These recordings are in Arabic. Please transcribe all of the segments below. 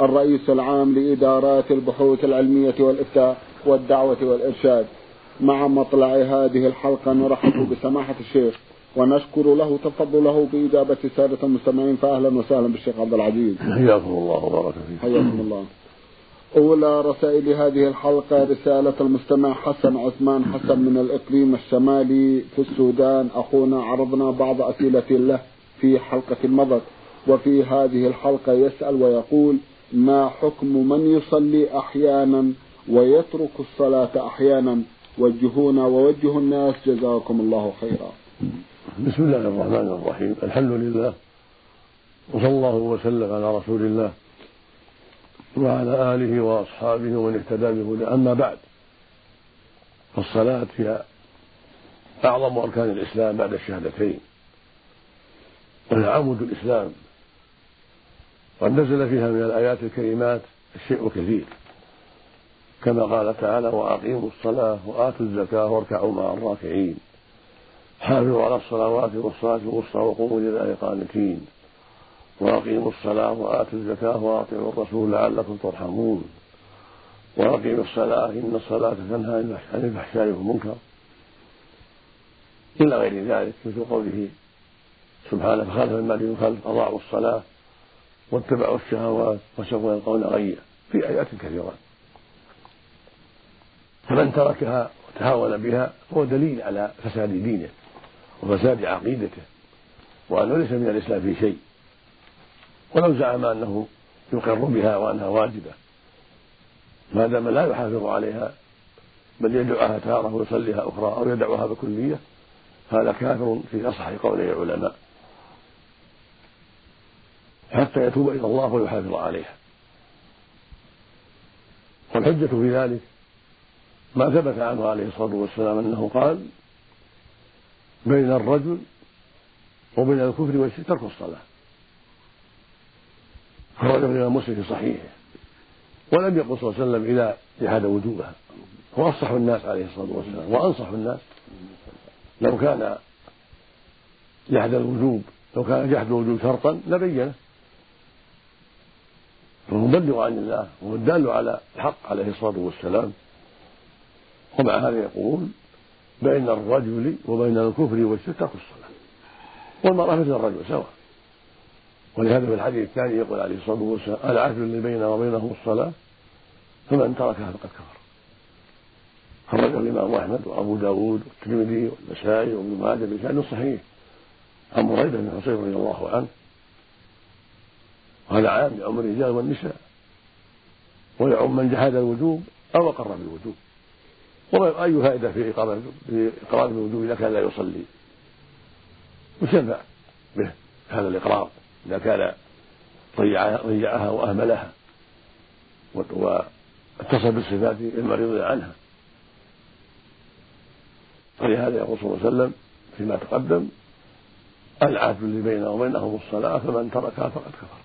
الرئيس العام لإدارات البحوث العلمية والإفتاء والدعوة والإرشاد. مع مطلع هذه الحلقة نرحب بسماحة الشيخ ونشكر له تفضله بإجابة سادة المستمعين فأهلا وسهلا بالشيخ عبد العزيز. حياكم الله وبارك فيك حياكم الله. أولى رسائل هذه الحلقة رسالة المستمع حسن عثمان حسن من الإقليم الشمالي في السودان. أخونا عرضنا بعض أسئلة له في حلقة مضت وفي هذه الحلقة يسأل ويقول ما حكم من يصلي أحيانا ويترك الصلاة أحيانا وجهونا ووجهوا الناس جزاكم الله خيرا. بسم الله الرحمن الرحيم. الحمد لله وصلى الله وسلم على رسول الله وعلى آله وأصحابه ومن اهتدى بهدى أما بعد فالصلاة هي أعظم أركان الإسلام بعد الشهادتين. وهي عمود الإسلام قد نزل فيها من الآيات الكريمات الشيء كثير. كما قال تعالى وأقيموا الصلاة وآتوا الزكاة واركعوا مع الراكعين. حافظوا على الصلوات والصلاة الوسطى وقوموا لله قانتين. وأقيموا الصلاة وآتوا الزكاة وأطيعوا الرسول لعلكم ترحمون. وأقيموا الصلاة إن الصلاة تنهى عن الفحشاء والمنكر. إلى غير ذلك مثل قوله سبحانه فخالف ما دين خلف أضاعوا الصلاة. واتبعوا الشهوات وسوف يلقون غيا في آيات كثيرة. فمن تركها وتهاون بها هو دليل على فساد دينه وفساد عقيدته وأنه ليس من الإسلام في شيء. ولو زعم أنه يقر بها وأنها واجبة ما دام لا يحافظ عليها بل يدعها تارة ويصليها أخرى أو يدعها بكلية هذا كافر في أصح قولي العلماء. حتى يتوب إلى الله ويحافظ عليها. والحجة في ذلك ما ثبت عنه عليه الصلاة والسلام أنه قال بين الرجل وبين الكفر والشرك ترك الصلاة. خرجه الإمام مسلم في صحيحه ولم يقل صلى الله عليه وسلم إذا جحد وجوبها. هو أفصح الناس عليه الصلاة والسلام. وأنصح الناس. لو كان جحد الوجوب لو كان جحد الوجوب شرطا لبينه. فالمبلغ عن الله هو الدال على الحق عليه الصلاة والسلام. ومع هذا يقول بين الرجل وبين الكفر والشرك ترك الصلاة والمرأة مثل الرجل سواء. ولهذا في الحديث الثاني يقول عليه الصلاة والسلام العهد الذي بيننا وبينهم الصلاة؟ فمن تركها فقد كفر. خرجه الإمام أحمد وأبو داود والترمذي والنسائي وابن ماجه بسند صحيح. عن بريدة بن حصين رضي الله عنه وهذا عام يعم الرجال والنساء ويعم من جحد الوجوب أو أقر بالوجوب. وأي فائدة في في إقرار بالوجوب إذا كان لا يصلي؟ يشفع به هذا الإقرار. إذا كان ضيعها وأهملها واتصل بالصفات المريض عنها. ولهذا يقول صلى الله عليه وسلم فيما تقدم العهد اللي بيننا وبينهم الصلاة فمن تركها فقد كفر.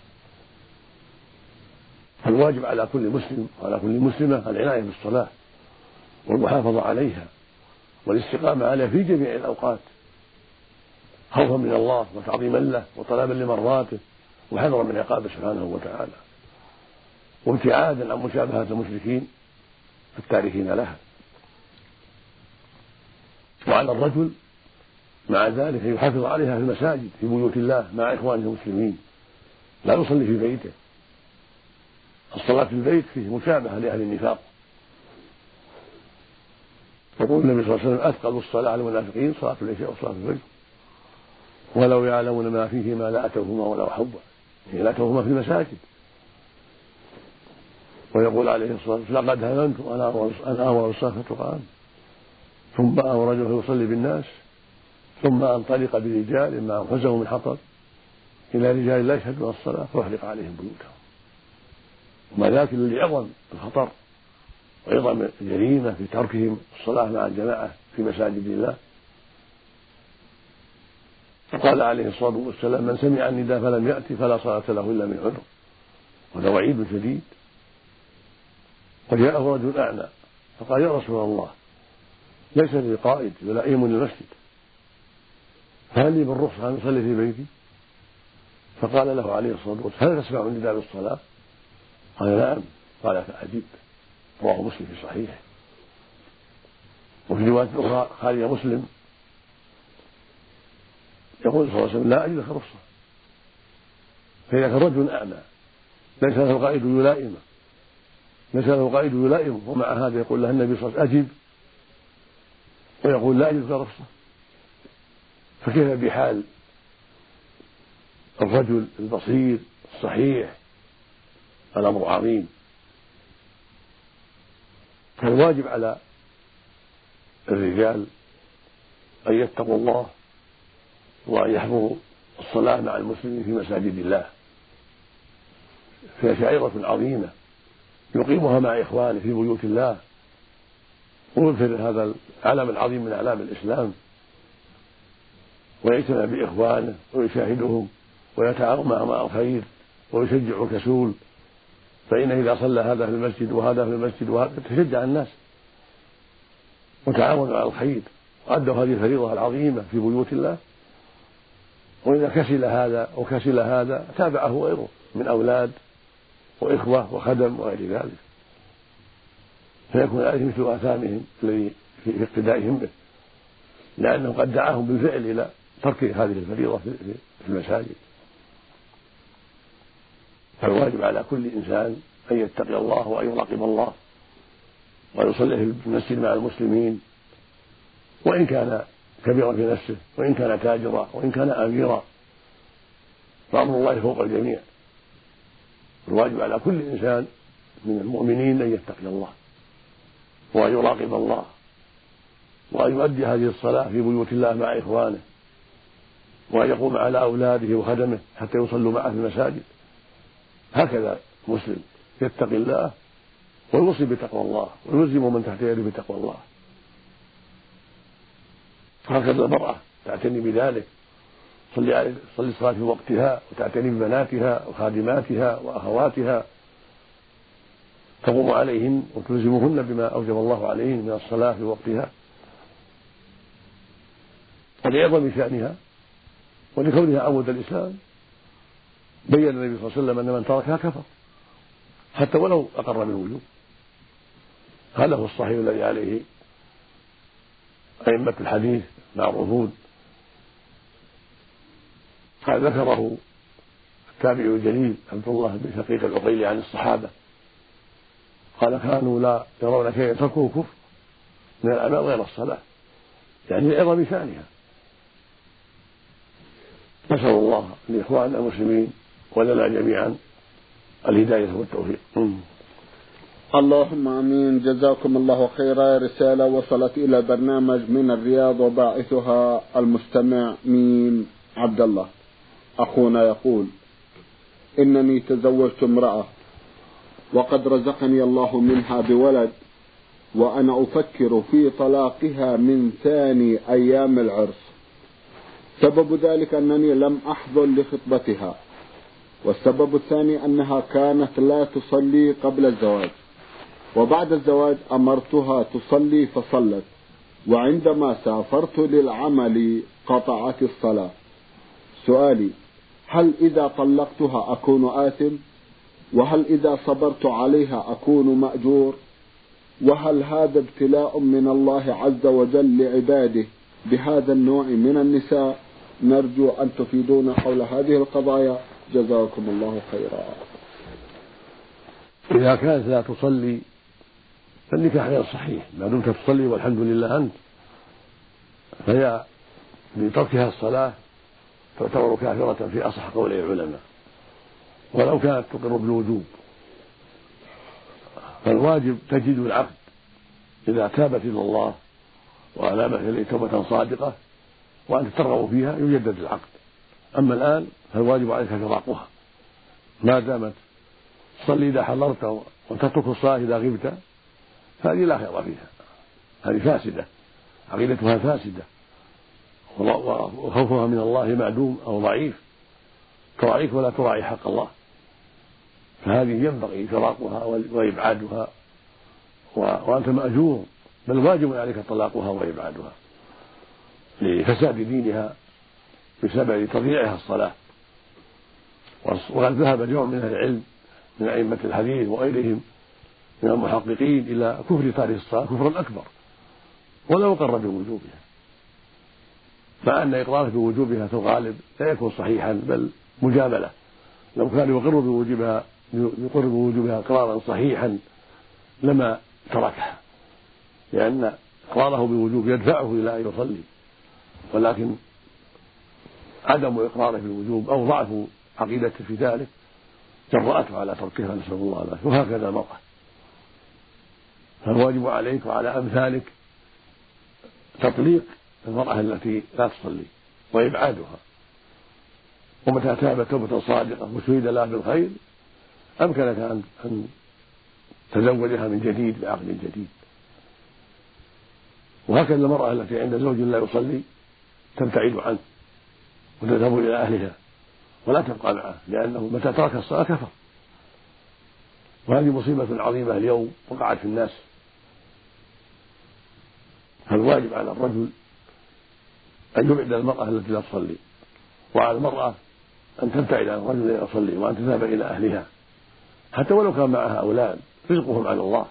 فالواجب على كل مسلم وعلى كل مسلمة العناية بالصلاة والمحافظة عليها والاستقامة عليها في جميع الأوقات خوفا من الله وتعظيما له وطلبا لمرضاته وحذرا من عقابه سبحانه وتعالى. وابتعادا عن مشابهة المشركين التاركين لها. وعلى الرجل مع ذلك أن يحافظ عليها في المساجد في بيوت الله مع إخوانه المسلمين لا يصلي في بيته. الصلاة في البيت فيه مشابهة لأهل النفاق. يقول النبي صلى الله عليه وسلم أثقل الصلاة على المنافقين صلاة العشاء وصلاة الفجر. ولو يعلمون ما فيهما لأتوهما ولو حبا يعني لأتوهما في المساجد. ويقول عليه الصلاة والسلام لقد هممت أن أمر الصلاة تقام ثم أمر رجل يصلي بالناس. ثم أنطلق برجال معهم حزموا من حطب. إلى رجال لا يشهدون الصلاة فأحرق عليهم بيوتهم. وما ذاك لعظم الخطر وعظم الجريمة في تركهم الصلاة مع الجماعة في مساجد الله فقال عليه الصلاة والسلام من سمع النداء فلم يأتي فلا صلاة له إلا من عذر وهذا وعيد شديد وجاءه رجل أعمى فقال يا رسول الله ليس لي قائد يلائمني المسجد فهل لي بالرخصة أن أصلي في بيتي؟ فقال له عليه الصلاة والسلام هل تسمع النداء بالصلاة؟ قال نعم قال فأجب رواه مسلم في صحيحه. وفي رواية أخرى خارج مسلم يقول صلى الله عليه وسلم لا أجد رخصة. فإذا كان رجل أعمى ليس له قائد يلائمه ليس له قائد يلائمه ومع هذا يقول له النبي صلى الله عليه وسلم أجب ويقول لا أجد رخصة. فكيف بحال الرجل البصير الصحيح الأمر عظيم. فالواجب على الرجال أن يتقوا الله وأن يحضروا الصلاة مع المسلمين في مساجد الله. فيها شعيرة عظيمة. يقيمها مع إخوانه في بيوت الله. ويظهر هذا العلم العظيم من أعلام الإسلام. ويجتمع بإخوانه ويشاهدهم ويتعاون معهم على الخير ويشجع الكسول. فإنه إذا صلى هذا في المسجد وهذا في المسجد وهذا تشجع الناس. وتعاونوا على الخير. وأدوا هذه الفريضة العظيمة في بيوت الله. وإذا كسل هذا وكسل هذا تابعه غيره من أولاد وإخوة وخدم وغير ذلك. فيكون عليه مثل آثامهم الذي في اقتدائهم به. لأنه قد دعاهم بالفعل إلى ترك هذه الفريضة في المساجد. فالواجب على كل إنسان أن يتقي الله وأن يراقب الله ويصلي في المسجد مع المسلمين وإن كان كبيرا في نفسه وإن كان تاجرا وإن كان أميرا فأمر الله فوق الجميع. الواجب على كل إنسان من المؤمنين أن يتقي الله وأن يراقب الله وأن يؤدي هذه الصلاة في بيوت الله مع إخوانه وأن يقوم على أولاده وخدمه حتى يصلوا معه في المساجد. هكذا مسلم يتقي الله ويوصي بتقوى الله ويلزم من تحت يده بتقوى الله. هكذا المرأة تعتني بذلك. تصلي تصلي الصلاة في وقتها وتعتني ببناتها وخادماتها وأخواتها. تقوم عليهن وتلزمهن بما أوجب الله عليهن من الصلاة في وقتها. ولعظم شأنها ولكونها عمود الإسلام. بين النبي صلى الله عليه وسلم أن من تركها كفر. حتى ولو أقر بالوجوب هذا هو الصحيح الذي عليه أئمة الحديث معروفون قال ذكره التابع الجليل عبد الله بن شقيق العقيلي عن الصحابة. قال كانوا لا يرون شيئا تركوه كفر. من الأعمال غير الصلاة. يعني لعظم شأنها. نسأل الله لإخواننا المسلمين ولنا جميعا الهداية والتوفيق. اللهم آمين. جزاكم الله خيرا. رسالة وصلت إلى البرنامج من الرياض وباعثها المستمع ميم عبد الله أخونا يقول إنني تزوجت امرأة وقد رزقني الله منها بولد وأنا أفكر في طلاقها من ثاني أيام العرس. سبب ذلك أنني لم أحضر لخطبتها. والسبب الثاني أنها كانت لا تصلي قبل الزواج. وبعد الزواج أمرتها تصلي فصلت وعندما سافرت للعمل قطعت الصلاة. سؤالي هل إذا طلقتها أكون آثم؟ وهل إذا صبرت عليها أكون مأجور؟ وهل هذا ابتلاء من الله عز وجل لعباده بهذا النوع من النساء؟ نرجو أن تفيدونا حول هذه القضايا. جزاكم الله خيرا. إذا كانت لا تصلي فالنكاح غير صحيح. ما دمت تصلي والحمد لله أنت فهي بتركها الصلاة تعتبر كافرة في أصح قول العلماء. ولو كانت تقر بالوجوب. فالواجب تجد العقد إذا تابت إلى الله وأنابت إليه توبة صادقة وأنت ترغب فيها يجدد العقد. أما الآن فالواجب عليك فراقها ما دامت تصلي إذا حضرت وتترك الصلاة إذا غبت هذه لا خير فيها. هذه فاسدة. عقيدتها فاسدة. وخوفها من الله معدوم أو ضعيف. تراعيك ولا تراعي حق الله. فهذه ينبغي فراقها وإبعادها. وأنت مأجور. بل واجب عليك طلاقها وإبعادها. لفساد دينها بسبب تضييعها الصلاة. وقد ذهب جمع من أهل العلم من أئمة الحديث وغيرهم من المحققين إلى كفر تارك الصلاة كفرا أكبر ولو أقر بوجوبها. مع أن إقراره بوجوبها في الغالب لا يكون صحيحا بل مجاملة. لو كان يقر بوجوبها يقر بوجوبها إقرارا صحيحا لما تركها. لأن إقراره بوجوب يدفعه إلى أن يصلي. ولكن عدم إقراره بالوجوب أو ضعف عقيدته في ذلك جرأته على تركها نسأل الله العافية. وهكذا المرأة. فالواجب عليك وعلى أمثالك تطليق المرأة التي لا تصلي وإبعادها. ومتى تابت توبة صادقة وشهد لها بالخير أمكنك أن أن تزوجها من جديد بعقد جديد. وهكذا المرأة التي عند زوج لا يصلي تبتعد عنه وتذهب إلى أهلها. ولا تبقى معه لأنه متى ترك الصلاة كفر. وهذه مصيبة عظيمة اليوم وقعت في الناس. فالواجب على الرجل أن يبعد المرأة التي لا تصلي وعلى المرأة أن تبتعد عن الرجل لا يصلي وأن تذهب إلى أهلها. حتى ولو كان معها أولاد رزقهم على الله.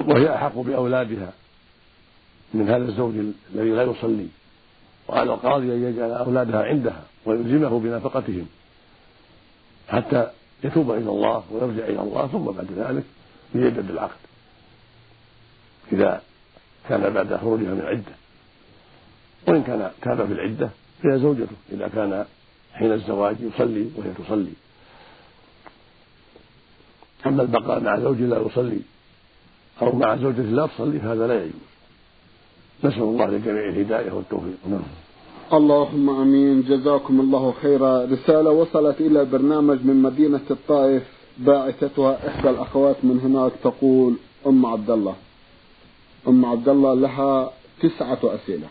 وهي أحق بأولادها من هذا الزوج الذي لا يصلي. وعلى القاضي أن يجعل أولادها عندها ويلزمه بنفقتهم حتى يتوب إلى الله ويرجع إلى الله ثم بعد ذلك يجدد العقد. إذا كان بعد خروجها من العدة وإن كان تاب في العدة فهي زوجته. إذا كان حين الزواج يصلي وهي تصلي. أما البقاء مع زوج لا يصلي أو مع زوجة لا تصلي فهذا لا يجوز. نسأل الله للجميع الهداية والتوفيق. نعم. اللهم آمين. جزاكم الله خيرا. رسالة وصلت إلى البرنامج من مدينة الطائف باعثتها إحدى الأخوات من هناك تقول أم عبد الله أم عبد الله لها تسعة أسئلة.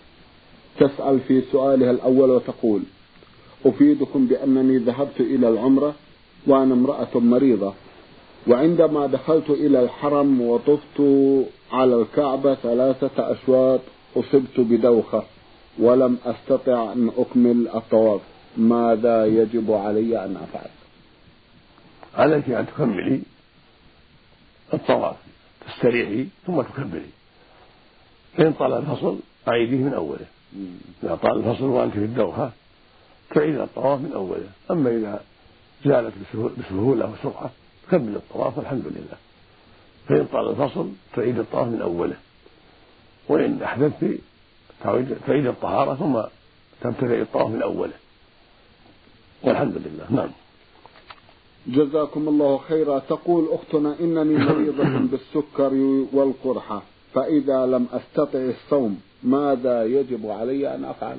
تسأل في سؤالها الأول وتقول أفيدكم بأنني ذهبت إلى العمرة وأنا امرأة مريضة وعندما دخلت إلى الحرم وطفت على الكعبة ثلاثة أشواط أصبت بدوخة ولم أستطع أن أكمل الطواف. ماذا يجب علي أن أفعل؟ عليك أن تكملي الطواف تستريحي ثم تكملي. فإن طال الفصل أعيديه من أوله. إذا طال الفصل وأنت في الدوخة تعيد الطواف من أوله. أما إذا زالت بسهولة وسرعة كمل الطواف والحمد لله. فإن طال الفصل تعيد الطواف من أوله. وإن أحدثت تعيد الطهارة ثم تبتدئ الطواف من أوله. والحمد لله. نعم. جزاكم الله خيرا. تقول أختنا إنني مريضة بالسكر والقرحة فإذا لم أستطع الصوم ماذا يجب علي أن أفعل؟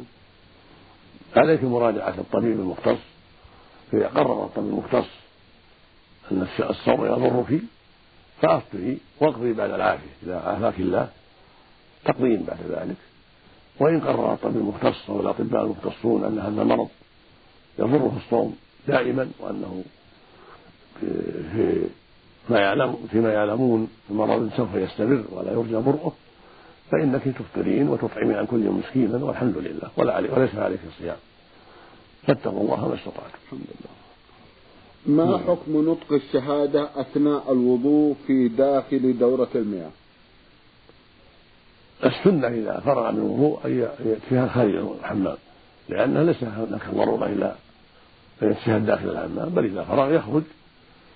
عليك مراجعة الطبيب المختص. إذا قرر الطبيب المختص أن الصوم يضرك فأفطري واقضي بعد العافية. إذا عافاك الله. تقضين بعد ذلك. وإن قرر الطبيب المختص أو الأطباء المختصون أن هذا المرض يضره الصوم دائما وأنه في ما يعلم فيما يعلمون المرض سوف يستمر ولا يرجى برؤه فإنك تفطرين وتطعمين عن كل يوم مسكينا والحمد لله. ولا علي وليس عليك الصيام. فاتقوا الله ما استطعتم. الحمد لله. ما نعم. حكم نطق الشهادة أثناء الوضوء في داخل دورة المياه؟ السنة إذا فرغ من الوضوء أن يكفيها خارج الحمام. لأنه ليس هناك ضرورة إلى أن يتشهد داخل الحمام بل إذا فرغ يخرج.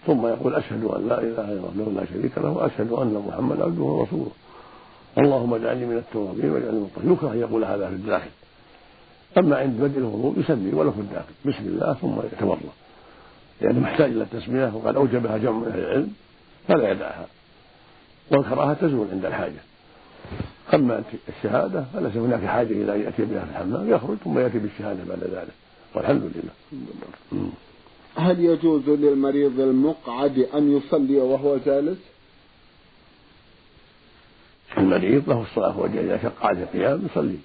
ثم يقول أشهد أن لا إله إلا الله لا شريك له وأشهد أن محمدا عبده ورسوله. اللهم اجعلني من التوابين واجعلني من الطاهرين يكره أن يقول هذا في الداخل. أما عند بدء الوضوء يسمي ولو في الداخل. بسم الله ثم يتوضأ. لأنه محتاج إلى التسمية وقد أوجبها جمع من أهل العلم فلا يدعها. والكراهة تزول عند الحاجة. أما الشهادة فليس هناك حاجة إلى أن يأتي بها في الحمام يخرج ثم يأتي بالشهادة بعد ذلك. والحمد لله. هل يجوز للمريض المقعد أن يصلي وهو جالس؟ المريض له الصلاة وهو إذا شق عليه القيام يصلي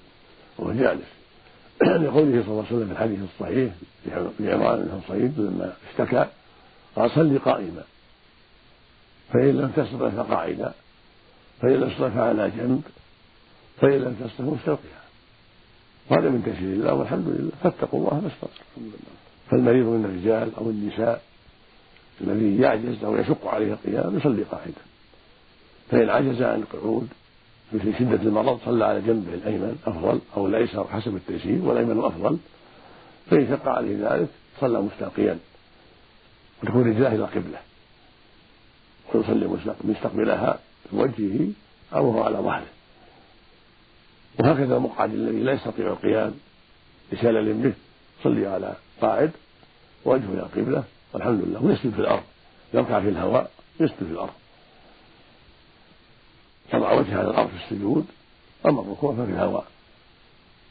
وهو جالس. لقوله صلى الله عليه وسلم في الحديث الصحيح لعمران بن حصين لما اشتكى قال صلي قائما. فإن لم تستطع فقاعدا. فإن لم تستطع فعلى جنب فإن لم تستطع مستلقيا وهذا من تيسير الله والحمد لله. فاتقوا الله ما استطعتم. فالمريض من الرجال أو النساء الذي يعجز أو يشق عليه القيام يصلي قاعدا. فإن عجز عن القعود مثل شدة المرض صلى على جنبه الأيمن أفضل أو الأيسر حسب التيسير والأيمن أفضل. فإن شق عليه ذلك صلى مستلقيا وتكون رجلاه إلى القبلة ويصلي مستقبلها بوجهه أو على ظهره. وهكذا المقعد الذي لا يستطيع القيام لشلل به صلي على قاعد وجهه إلى القبله والحمد لله. ويسجد في الأرض. يركع في الهواء يسجد في الأرض. يضع وجهه على الأرض في السجود أما الركوع ففي الهواء.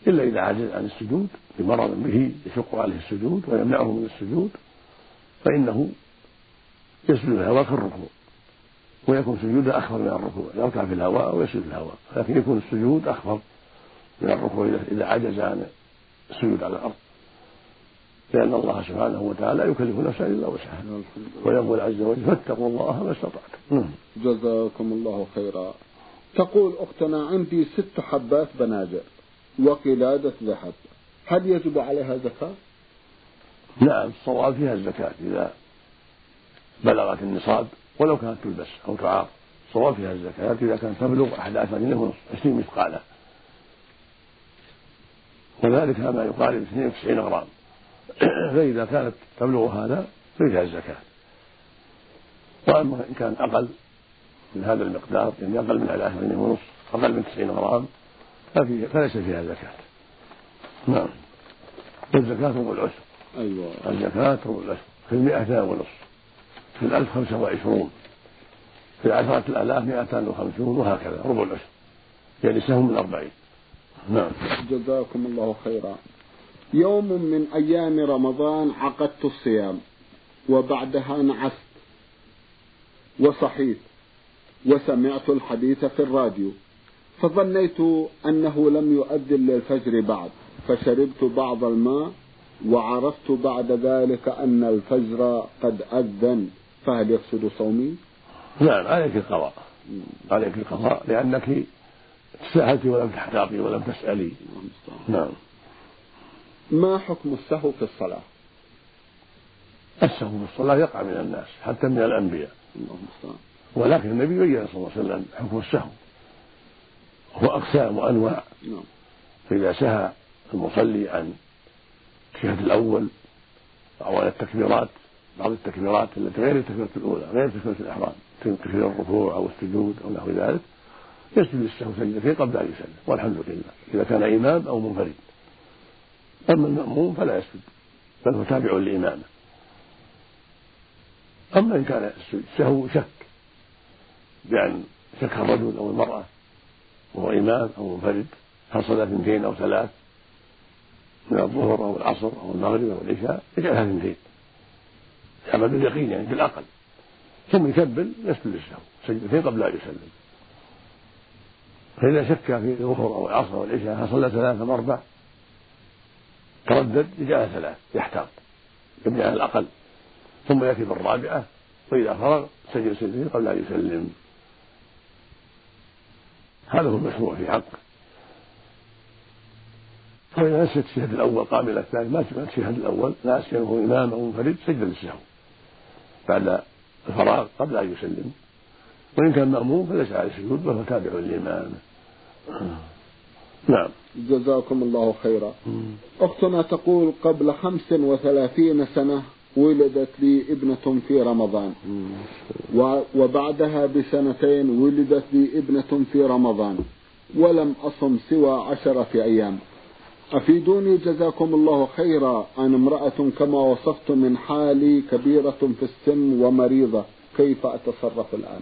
إلا إذا عجز عن السجود بمرض به يشق عليه السجود ويمنعه من السجود فإنه يسجد في الهواء كالركوع ويكون سجوده أخفض من الركوع يركع في الهواء ويسجد في الهواء لكن يكون السجود أخفض من الركوع إذا عجز عن السجود على الأرض. لأن الله سبحانه وتعالى لا يكلف نفسا إلا وسعها. ويقول عز وجل فاتقوا الله ما استطعتم. جزاكم الله خيرا. تقول أختنا عندي ست حبات بناجر وقلادة ذهب. هل يجب عليها زكاة؟ نعم الصواب فيها الزكاة إذا بلغت النصاب. ولو كانت تلبس أو تعار الصواب فيها الزكاة. إذا كانت تبلغ أحد عشر جنيه ونصف عشرين مثقالا. وذلك ما يقارب 92 غرام. فإذا كانت تبلغ هذا فيها الزكاة. وأما إن كان أقل من هذا المقدار يعني أقل من 11 جنيه ونصف أقل من 90 غرام ففي فليس فيها زكاة. نعم. والزكاة ربع العشر أيوة. الزكاة ربع العشر في المئة ونصف في الألف خمسة وعشرون. في عشرة الآلاف مئتان وخمسون وهكذا ربع العشر. يعني سهم من أربعين. نعم. جزاكم الله خيرا. يوم من أيام رمضان عقدت الصيام وبعدها نعست. وصحيت. وسمعت الحديث في الراديو. فظنيت أنه لم يؤذن للفجر بعد. فشربت بعض الماء وعرفت بعد ذلك أن الفجر قد أذن. فهل يفسد صومي؟ نعم عليك القضاء. عليك القضاء لأنك تساهلت ولم تحتاطي ولم تسألي. نعم. ما حكم السهو في الصلاة؟ السهو في الصلاة يقع من الناس حتى من الأنبياء. ولكن النبي بين صلى الله عليه وسلم حكم السهو. هو أقسام وأنواع. نعم. فإذا سهى المصلي عن الشهد الأول أو عن التكبيرات بعض التكبيرات التي غير التكبيرة الأولى غير تكبيرة الإحرام تكبير الركوع أو السجود أو نحو ذلك يسجد للسهو سجدتين قبل أن يسلم والحمد لله. إذا كان إمام أو منفرد. أما المأموم فلا يسجد بل هو تابع لإمامه. أما إن كان السهو شك بأن شك الرجل أو المرأة وهو إمام أو منفرد هل صلى اثنتين أو ثلاث من الظهر أو العصر أو المغرب أو العشاء يجعلها اثنتين. يعمل باليقين يعني بالعقل. ثم يكبر يسجد للسهو سجدتين قبل أن يسلم. فإذا شك في الظهر أو العصر أو العشاء هل صلى ثلاثة أم أربع تردد يجعلها ثلاث يحتاط. يبني على الأقل. ثم يأتي بالرابعة وإذا فرغ سجد سجدتين قبل أن يسلم. هذا هو المشروع في حقه فإذا نسيت الشهد الأول قام إلى الثاني ما الشهد الأول ناس كان هو إمام أو منفرد سجد للسهو بعد الفراغ قبل أن يسلم. وإن كان مأموم فليس عليه سجود بل هو تابع للإمام. نعم. جزاكم الله خيرا. أختنا تقول قبل خمس وثلاثين سنة ولدت لي ابنة في رمضان. وبعدها بسنتين ولدت لي ابنة في رمضان. ولم أصم سوى عشرة أيام. أفيدوني جزاكم الله خيرا. عن امرأة كما وصفت من حالي كبيرة في السن ومريضة. كيف أتصرف الآن؟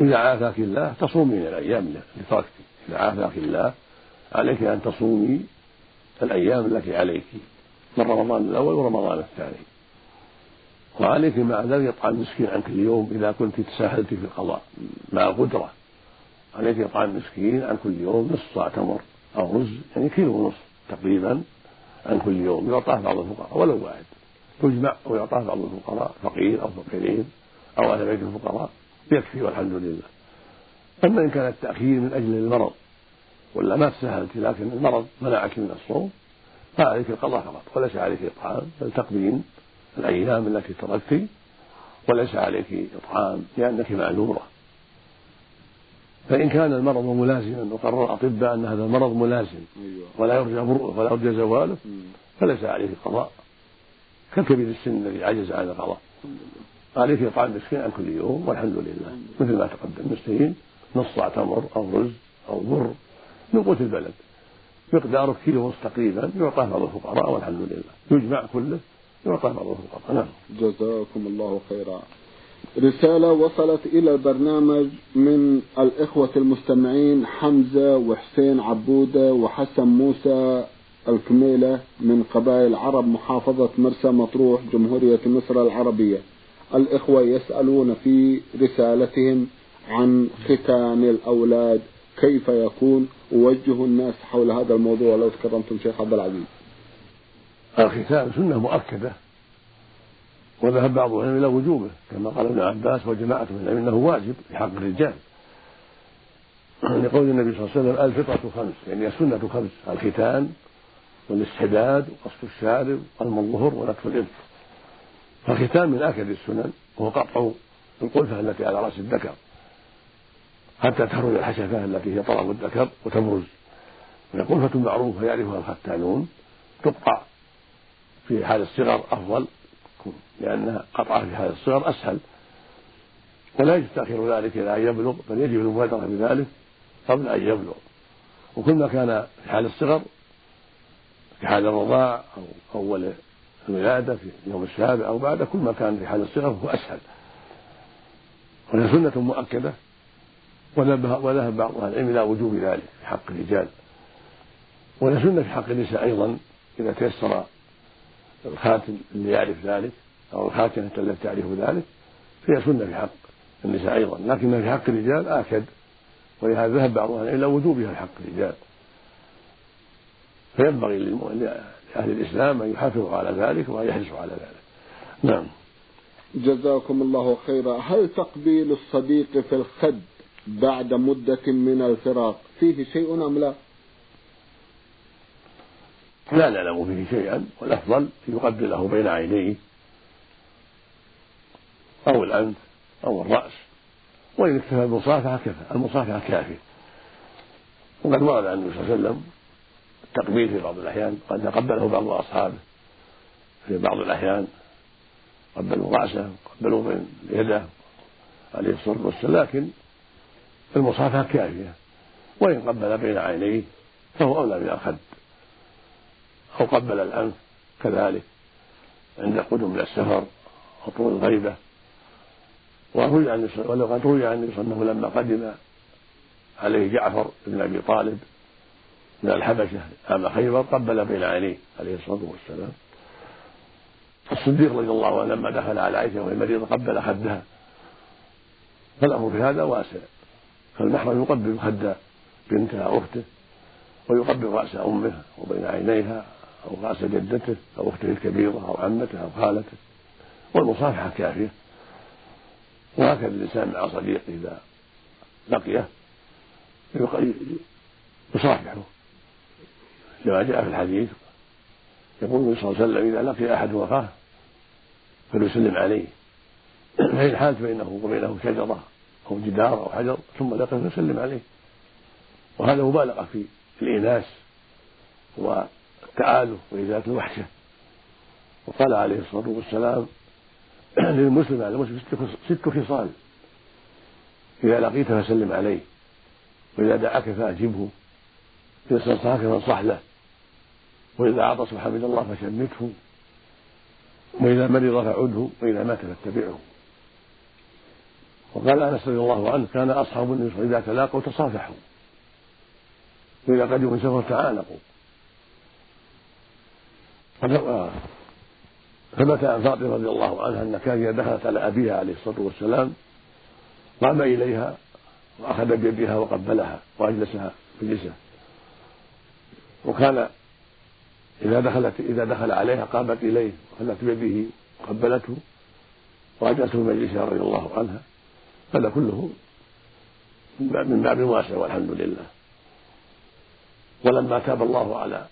إذا عافاك الله تصومين الأيام اللي تركت. إذا عافاك الله عليك أن تصومي الأيام التي عليك من رمضان الأول ورمضان الثاني. وعليك مع ذلك يطعم مسكين عن كل يوم إذا كنت تساهلت في القضاء. مع قدرة. عليك يطعم مسكين عن كل يوم نصف صاع تمر. أو رز يعني كيلو ونصف تقريبا عن كل يوم يعطاه بعض الفقراء ولو واحد. تجمع ويعطاه بعض الفقراء فقير أو فقيرين أو أهل بيت الفقراء يكفي والحمد لله. أما إن كان التأخير من أجل المرض ولا ما تساهلت لكن المرض منعك من الصوم فعليك القضاء فقط وليس عليك إطعام بل تقديم الأيام التي تركت وليس عليك إطعام لأنك معذورة فإن كان المرض ملازما وقرر الأطباء أن هذا المرض ملازم أيوة. ولا يرجى بره ولا يرجى زواله فليس عليه قضاء. كالكبير السن الذي عجز عن القضاء. عليك إطعام مسكين عن كل يوم والحمد لله. مثل ما تقدم مسكين نص صاع تمر أو رز أو بر من قوت البلد. مقداره كيلو ونص تقريبا يعطاه بعض الفقراء والحمد لله. يجمع كله يعطاه بعض الفقراء. نعم. جزاكم الله خيرا. رسالة وصلت إلى البرنامج من الإخوة المستمعين حمزة وحسين عبودة وحسن موسى الكميلة من قبائل عرب محافظة مرسى مطروح جمهورية مصر العربية. الإخوة يسألون في رسالتهم عن ختان الأولاد كيف يكون؟ ووجهوا الناس حول هذا الموضوع لو تكرمتم شيخ عبد العزيز. الختان سنة مؤكدة. وذهب بعض العلم إلى وجوبه كما قال ابن عباس وجماعة من العلم أنه واجب في حق الرجال لقول النبي صلى الله عليه وسلم الفطرة خمس يعني السنة خمس الختان والاستحداد وقصف الشارب والظهر ونكف الإبط فالختان من آكد السنن وهو قطع القلفة التي على رأس الذكر حتى تخرج الحشفة التي هي طرف الذكر وتبرز. وهي قلفة معروفة يعرفها الختانون تقطع في حال الصغر أفضل لأن قطعها في حال الصغر أسهل. ولا يجوز تأخير ذلك إلى أن يبلغ بل يجب المبادرة بذلك قبل أن يبلغ. وكل ما كان في حال الصغر في حال الرضاع أو أول الولادة في اليوم السابع أو بعده كل ما كان في حال الصغر فهو أسهل. وهي سنة مؤكدة وذهب بعض أهل العلم إلى وجوب ذلك في حق الرجال. وهي سنة في حق النساء أيضا إذا تيسر الخاتم اللي يعرف ذلك أو الخاتمة التي تعرف ذلك فهي سنة في حق النساء أيضا. لكن في حق الرجال آكد. ولهذا ذهب بعض أهل إلى وجوبها في حق الرجال. فينبغي لأهل الإسلام أن يحافظوا على ذلك وأن يحرصوا على ذلك. نعم. جزاكم الله خيرا. هل تقبيل الصديق في الخد بعد مدة من الفراق فيه شيء أم لا؟ لا نعلم فيه شيئا والأفضل أن يقبله بين عينيه أو الأنف أو الرأس. وإن اكتفى بالمصافحة كفى المصافحة كافية. وقد ورد عن النبي صلى الله عليه وسلم التقبيل في بعض الأحيان قد تقبله بعض أصحابه في بعض الأحيان. قبلوا رأسه قبلوا بين يده عليه الصلاة والسلام لكن المصافحة كافية. وإن قبل بين عينيه فهو أولى من الخد أو قبل الأنف كذلك عند قدوم من السفر وطول الغيبة وروي عن ولو قد روي عن النبي صلى الله عليه وسلم لما قدم عليه جعفر بن أبي طالب من الحبشة عام خيبر قبل بين عينيه عليه الصلاة والسلام. الصديق رضي الله عنه لما دخل على عائشة وهي مريضة قبل خدها. فالأمر في هذا واسع. فالمحرم يقبل خد بنته أو أخته ويقبل رأس أمه وبين عينيها أو رأس جدته أو أخته الكبيرة أو عمته أو خالته. والمصافحة كافية. وهكذا الإنسان مع صديقه إذا لقيه يصافحه. كما جاء في الحديث يقول النبي صلى الله عليه وسلم إذا لقي أحد أخاه فليسلم عليه. فإن حالت بينه وبينه شجرة أو جدار أو حجر ثم لقيه فيسلم عليه. وهذا مبالغة في الإناس والتآلف وإزالة الوحشة. وقال عليه الصلاة والسلام للمسلم على المسلم ست خصال. إذا لقيته فسلم عليه. وإذا دعاك فأجبه. إذا استنصحك فانصح له. وإذا عطس فحمد الله فشمته. وإذا مرض فعده. وإذا مات فاتبعه. وقال أنس رضي الله عنه كان أصحاب النبي إذا تلاقوا تصافحوا. وإذا قدموا من سفر تعانقوا. ثبت عن فاطمة رضي الله عنها أن كان اذا دخلت على أبيها عليه الصلاة والسلام قام إليها وأخذ بيدها وقبلها وأجلسها مجلسه وكان إذا دخلت إذا دخل عليها قامت إليه وخلت بيده قبلته وأجلسه مجلسها رضي الله عنها. هذا كله من باب واسع والحمد لله. ولما تاب الله على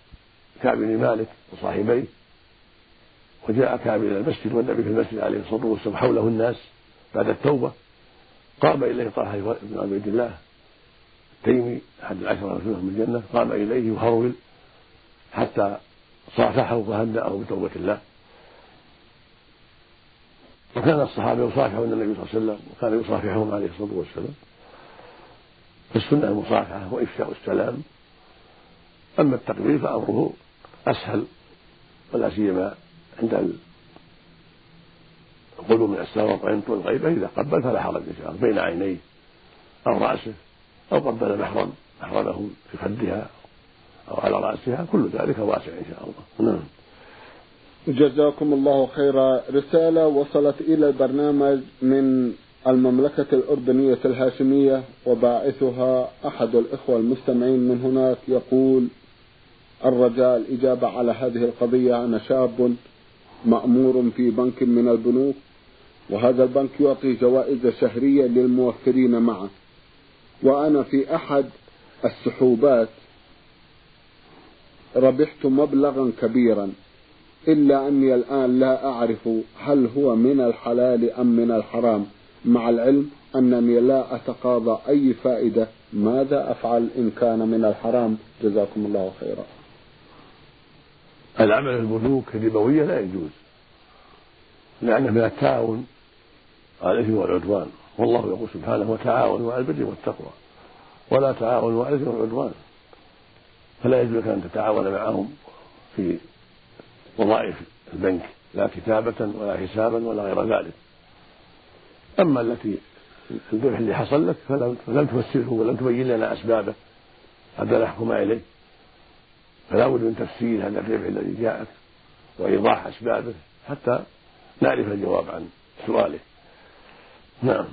كعب بن مالك وصاحبيه وجاء كعب إلى المسجد والنبي في المسجد عليه الصلاة والسلام حوله الناس بعد التوبة قام إليه طلحة بن عبيد الله التيمي أحد العشرة المبشورين من الجنة قام إليه وهرول حتى صافحه وهنأه بتوبة الله. وكان الصحابة يصافحون النبي صلى الله عليه وسلم وكان يصافحهم عليه الصلاة والسلام. فالسنة المصافحه وإفشاء السلام. أما التقبيل فأمره أسهل ولا سيما عند القلوب من السفر وينطق الغيبة إذا قبل فلا حرج إن شاء الله بين عينيه أو رأسه أو قبل محرم محرمه في خدها أو على رأسها كل ذلك واسع إن شاء الله. نعم. جزاكم الله خيرا. رسالة وصلت إلى البرنامج من المملكة الأردنية الهاشمية وباعثها أحد الإخوة المستمعين من هناك يقول الرجاء الإجابة على هذه القضية أنا شاب مأمور في بنك من البنوك وهذا البنك يعطي جوائز شهرية للموفرين معه وأنا في أحد السحوبات ربحت مبلغا كبيرا إلا أني الآن لا أعرف هل هو من الحلال أم من الحرام. مع العلم أنني لا أتقاضى أي فائدة ماذا أفعل إن كان من الحرام؟ جزاكم الله خيرا. العمل في البنوك الربوية لا يجوز. لأنه من التعاون على الإثم والعدوان. والله يقول سبحانه وتعاونوا على البر والتقوى. ولا تعاونوا على الإثم والعدوان. فلا يجوز لك أن تتعاون معهم في وظائف البنك. لا كتابة ولا حسابا ولا غير ذلك. أما التي الذبح اللي حصل لك فلم تفسره ولم تبين لنا أسبابه. حتى نحكم إليه. فلا بد من تفسير هذا الربح الذي جاءك وإيضاح أسبابه حتى نعرف الجواب عن سؤاله. نعم.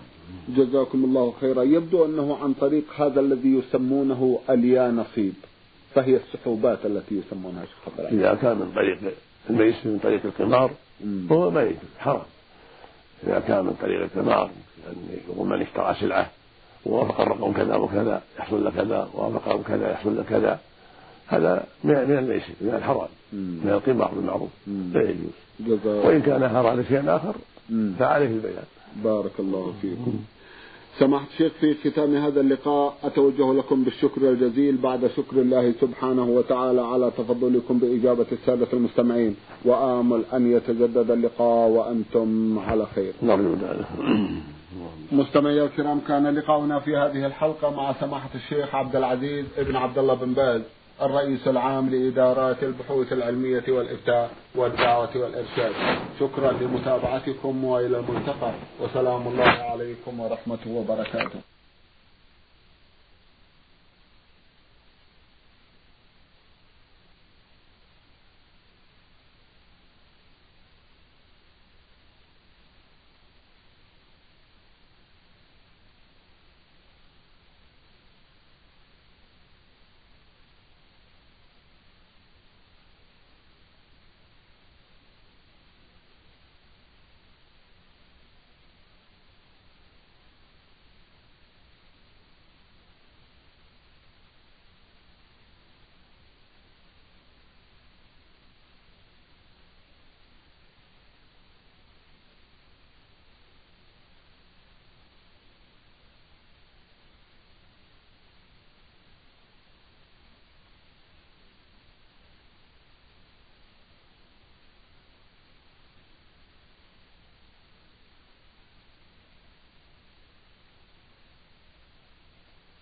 جزاكم الله خيرا. يبدو أنه عن طريق هذا الذي يسمونه أليا نصيب. فهي السحوبات التي يسمونها شيخ إذا كان من طريق الميسر من طريق القمار فهو ما يجوز حرام. إذا كان من طريق القمار يعني يقول من اشترى سلعة ووافق الرقم كذا وكذا يحصل له كذا ووافق كذا يحصل له كذا. هذا من الميسر من الحرام من القمار بالمعروف لا يجوز. وإن كان أراد شيئا آخر فعليه البيان. بارك الله فيكم. سماحة الشيخ في ختام هذا اللقاء أتوجه لكم بالشكر الجزيل بعد شكر الله سبحانه وتعالى على تفضلكم بإجابة السادة المستمعين. وآمل أن يتجدد اللقاء وأنتم على خير. نرجو ذلك مستمعي الكرام كان لقاؤنا في هذه الحلقة مع سماحة الشيخ عبد العزيز ابن عبد الله بن باز. الرئيس العام لإدارات البحوث العلمية والإفتاء والدعوة والإرشاد. شكرا لمتابعتكم وإلى الملتقى. وسلام الله عليكم ورحمته وبركاته.